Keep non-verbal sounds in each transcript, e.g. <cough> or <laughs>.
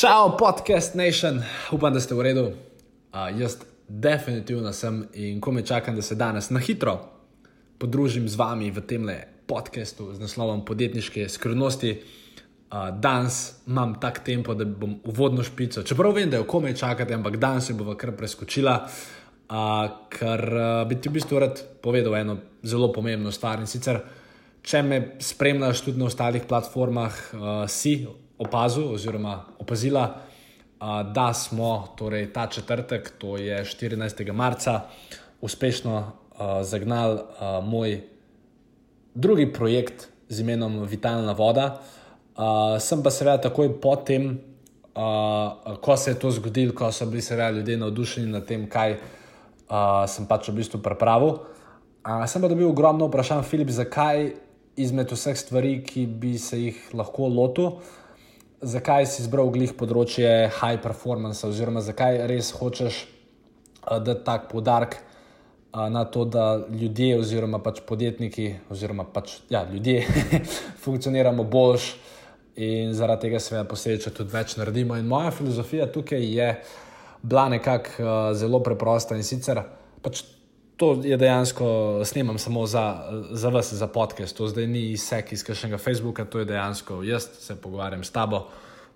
Čau, podcast Nation, upam, da ste v redu. Uh, jaz definitivno sem in ko me čakam, da se danes na hitro podružim z vami v tem podkastu z naslovom Podjetniške skrivnosti. Uh, danes imam tak tempo, da bom uvodno špico. Čeprav vem, da jo komaj čakate, ampak danes se bo kar preskočila, uh, ker uh, bi ti v bistvu rad povedal eno zelo pomembno stvar. In sicer, če me spremljaš tudi na ostalih platformah, uh, si opazil oziroma opazila, uh, da smo torej, ta četrtek, to je 14. marca, uspešno uh, zagnali uh, moj drugi projekt z imenom Vitalna voda. Uh, sem pa seveda takoj potem, uh, ko se je to zgodilo, ko so bili seveda ljudje navdušeni nad tem, kaj uh, sem pač v bistvu pripravil. Uh, sem pa dobil ogromno vprašanj, Filip, zakaj izmed vseh stvari, ki bi se jih lahko lotil, zakaj si izbral glih področje high performance, oziroma zakaj res hočeš uh, dati tak podarek uh, na to, da ljudje, oziroma pač podjetniki, oziroma pač ja, ljudje <laughs> funkcioniramo boljš in zaradi tega seveda posebej tudi več naredimo. In moja filozofija tukaj je bila nekako uh, zelo preprosta in sicer pač. To je dejansko, snemam samo za, za vas, za podcast. To zdaj ni izsek iz kakšnega Facebooka, to je dejansko jaz, se pogovarjam s tabo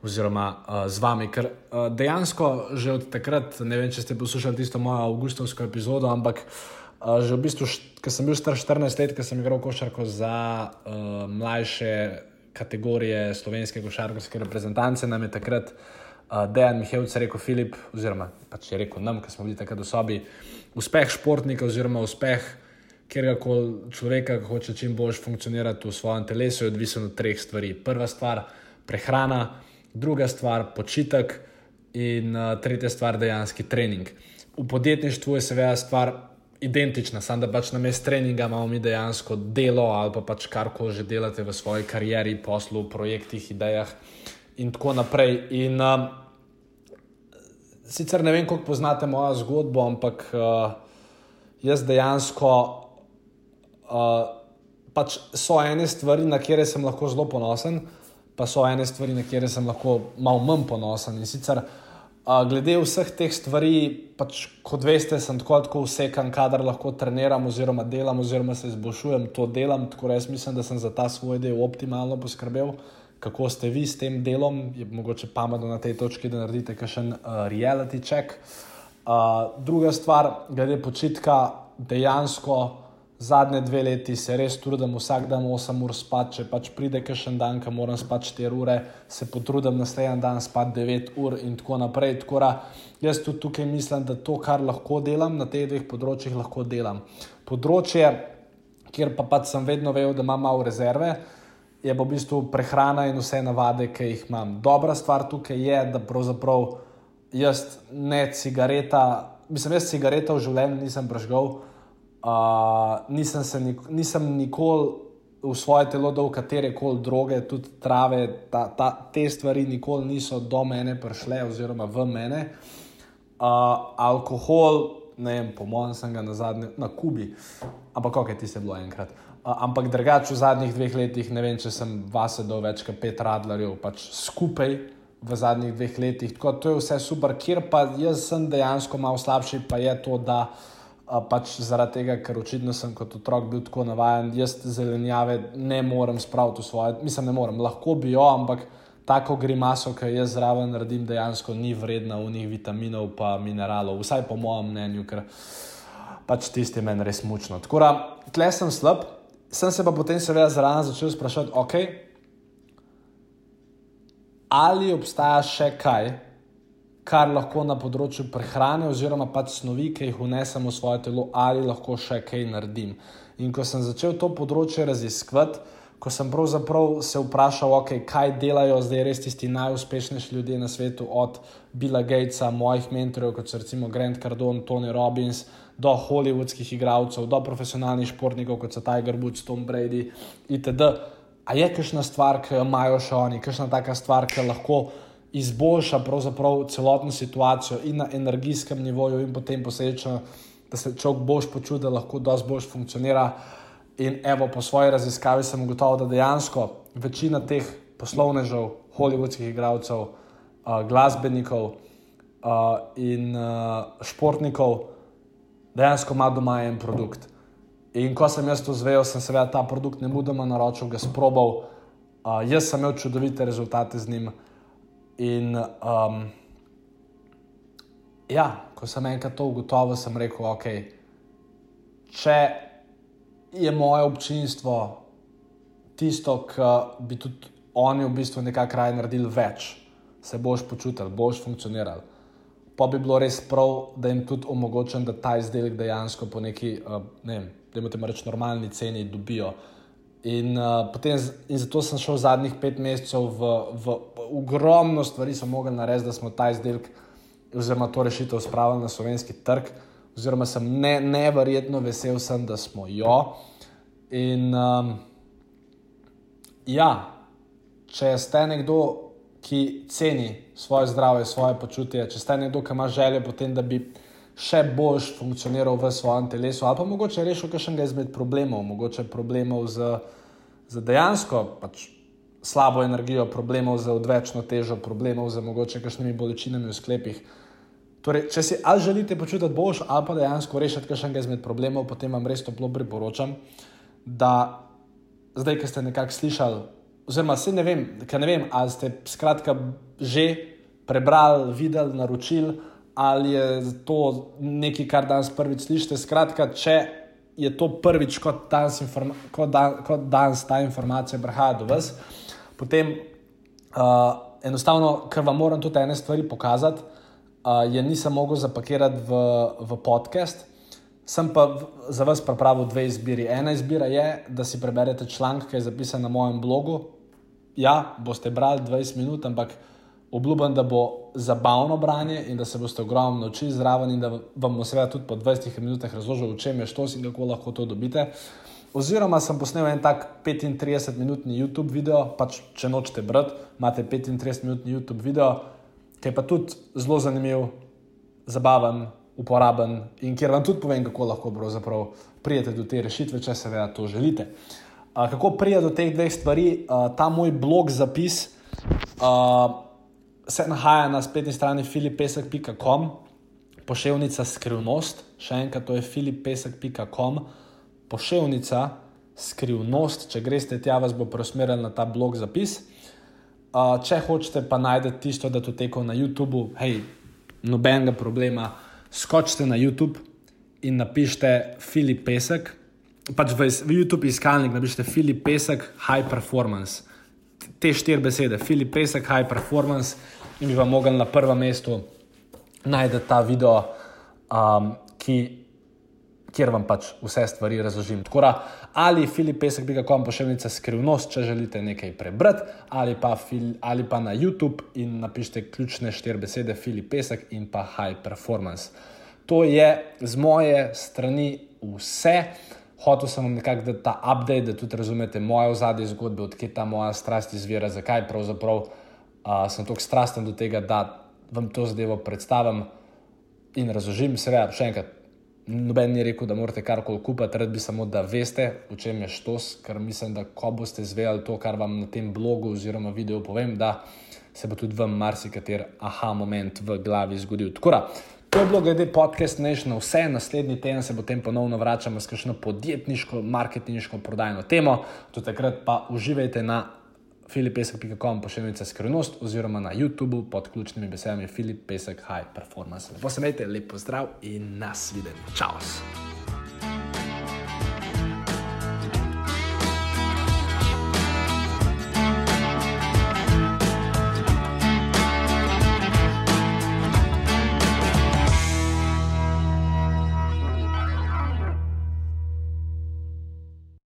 oziroma uh, z vami. Ker uh, dejansko že od takrat, ne vem, če ste poslušali tisto mojo avgustovsko epizodo, ampak uh, že v bistvu, ker sem bil star 14 let, ker sem igral košarko za uh, mlajše kategorije slovenske košarkarske reprezentance, nam je takrat Dejan Mihajlovic rekel: Filip, oziroma pač je rekel nam, ker smo bili takrat v sobi uspeh športnika, oziroma uspeh kjerkoli človeka, ki hoče čim bolj funkcionirati v svojem telesu, je odvisen od treh stvari. Prva stvar je prehrana, druga stvar je počitek in uh, tretja stvar je dejanski trening. V podjetništvu je seveda stvar identična, samo da pač na mestu treninga imamo mi dejansko delo ali pa pač karkoli že delate v svoji karieri, poslu, projektih, idejah in tako naprej. In, uh, sicer ne vem, kako poznate mojo zgodbo, ampak uh, jaz dejansko uh, pač so ene stvari, na kere sem lahko zelo ponosen, pa so ene stvari, na kere sem lahko malo manj ponosen. In sicer uh, glede vseh teh stvari, pač kot veste, sem tako tako vsekan, kadar lahko treniram, oziroma delam, oziroma se izboljšujem, to delam. Tako da jaz mislim, da sem za ta svoj del optimalno poskrbel kako ste vi s tem delom, je mogoče pametno na tej točki, da naredite kakšen uh, reality check. Uh, druga stvar, glede počitka, dejansko zadnje dve leti se res trudim vsak dan 8 ur spati, če pač pride kakšen dan, ki moram spati 4 ure, se potrudim naslednji dan spati 9 ur in tako naprej. Tako da jaz tudi tukaj mislim, da to, kar lahko delam na teh dveh področjih, lahko delam. Področje, kjer pa pač sem vedno vedel, da imam malo rezerve je v bistvu prehrana in vse navade, ki jih imam. Dobra stvar tukaj je, da pravzaprav jaz ne cigareta, mislim, jaz cigareta v življenju nisem prežgal, uh, nisem, nik nisem nikoli v svoje telo dal katere koli droge, tudi trave, ta, ta, te stvari nikoli niso do mene prišle oziroma v mene. Uh, alkohol, ne vem, po mojem, sem ga na zadnje na Kubi, ampak kako je ti se bilo enkrat ampak drugače v zadnjih dveh letih ne vem, če sem vas dal več kot pet radlarjev, pač skupaj v zadnjih dveh letih. Tako to je vse super, kjer pa jaz sem dejansko malo slabši, pa je to, da a, pač zaradi tega, ker očitno sem kot otrok bil tako navaden, jaz zelenjave ne morem spraviti v svoje, mislim, ne morem, lahko bi jo, ampak. Tako grimaso, ki jaz zraven naredim, dejansko ni vredna v njih vitaminov, pa mineralov, vsaj po mojem mnenju, ker pač tisti meni res mučno. Tako da, tle sem slab, sem se pa potem seveda zraven začel sprašovati, okay, ali obstaja še kaj, kar lahko na področju prehrane oziroma pač snovi, ki jih vnesem v svoje telo, ali lahko še kaj naredim. In ko sem začel to področje raziskovati, ko sem pravzaprav se vprašal, okay, kaj delajo zdaj res tisti najuspešnejši ljudje na svetu, od Billa Gatesa, mojih mentorjev, kot so recimo Grant Cardone, Tony Robbins, do hollywoodskih igralcev, do profesionalnih športnikov, kot so Tiger Woods, Tom Brady itd. A je kakšna stvar, ki jo imajo še oni, kakšna taka stvar, ki lahko izboljša celotno situacijo in na energijskem nivoju, in potem posledično, da se človek boš počutil, da lahko dosti bolj funkcionira. In evo, po svoji raziskavi sem ugotovil, da dejansko večina teh poslovnežev, hollywoodskih igralcev uh, glasbenikov uh, in uh, športnikov dejansko ima doma en produkt. In ko sem jaz to zvedel, sem seveda ta produkt ne mudoma naročil, ga sprobal. Uh, jaz sem imel čudovite rezultate z njim. In um, ja, ko sem enkrat to ugotovil, sem rekel, ok, če je moje občinstvo tisto, ki bi tudi oni v bistvu nekako raje naredili več, se boš počutil, boš funkcioniral. Pa bi bilo res prav, da jim tudi omogočam, da ta izdelek dejansko po neki, uh, ne vem, da jim temu rečem, normalni ceni dobijo. In, uh, potem, in zato sem šel zadnjih pet mesecev v, v, v ogromno stvari, sem mogel narediti, da smo ta izdelek oziroma to rešitev spravili na slovenski trg. Oziroma, sem ne, neverjetno vesel, sem, da smo jo. In um, ja, če ste nekdo, ki ceni svoje zdravje, svoje počutje, če ste nekdo, ki ima željo potem, da bi še bolj funkcioniral v svojem telesu, ali pa mogoče rešil kakšnega izmed problemov, mogoče problemov z, z dejansko pač slabo energijo, problemov z odvečno težo, problemov z mogoče kakšnimi bolečinami v sklepih. Torej, če si ali želite počutiti boljš, ali pa dejansko rešiti kakšnega izmed problemov, potem vam res toplo priporočam, da zdaj, ki ste nekako slišali oziroma se ne vem, ne vem, ali ste skratka že prebrali, videli, naročili, ali je to nekaj, kar danes prvič slišite. Skratka, če je to prvič, kot danes, kot dan, kot danes ta informacija prihaja do vas, potem uh, enostavno, ker vam moram tudi ene stvari pokazati, uh, je nisem mogel zapakirati v, v podcast. Sem pa za vas pripravil dve izbiri. Ena izbira je, da si preberete članek, ki je zapisan na mojem blogu. Ja, boste brali 20 minut, ampak obljubim, da bo zabavno branje in da se boste ogromno naučili zraven in da vam bo seveda tudi po 20 minutah razložil, v čem je štos in kako lahko to dobite. Oziroma, sem posnel en tak 35-minutni YouTube video, pač če nočete brati, imate 35-minutni YouTube video, ki je pa tudi zelo zanimiv, zabaven, uporaben in kjer vam tudi povem, kako lahko pravzaprav prijete do te rešitve, če seveda to želite. Uh, kako prija do teh dveh stvari? Uh, ta moj blog zapis uh, se nahaja na spletni strani filipesek.com, pošiljka skrivnost, še enkrat to je filipesek.com, pošiljka skrivnost. Če greste tja, vas bo preusmeril na ta blog zapis. Uh, če hočete pa najdete tisto, da to teko na YouTubu, hej, nobenega problema skočite na YouTube in napišite Filip Pesek. Pač v, v YouTube iskalnik napišite Filip Pesek, High Performance. Te štiri besede, Filip Pesek, High Performance, in bi vam mogli na prvem mestu najti ta video, um, ki, kjer vam pač vse stvari razložim. Tako da ali Filip Pesek, bi ga kom pošiljnica skrivnost, če želite nekaj prebrati, ali pa, fil, ali pa na YouTube in napišite ključne štiri besede, Filip Pesek in pa High Performance. To je z moje strani vse. Hotel sem vam nekako dati ta update, da tudi razumete moje ozadje zgodbe, odkje ta moja strast izvira, zakaj pravzaprav uh, sem tako strasten do tega, da vam to zadevo predstavim in razložim. Seveda, še enkrat, noben ni rekel, da morate karkoli kupiti, rad bi samo, da veste, v čem je štos, ker mislim, da ko boste zvedeli to, kar vam na tem blogu oziroma videu povem, da se bo tudi vam marsikater aha moment v glavi zgodil. Tako da. To je bilo glede podcast Nation, vse naslednji teden se potem ponovno vračamo s kakšno podjetniško, marketinško, prodajno temo. Do takrat pa uživajte na filipesek.com pošiljnica skrivnost oziroma na YouTubu pod ključnimi besedami Filip Pesek High Performance. Lepo se imejte, lep pozdrav in nas vidimo. Čau!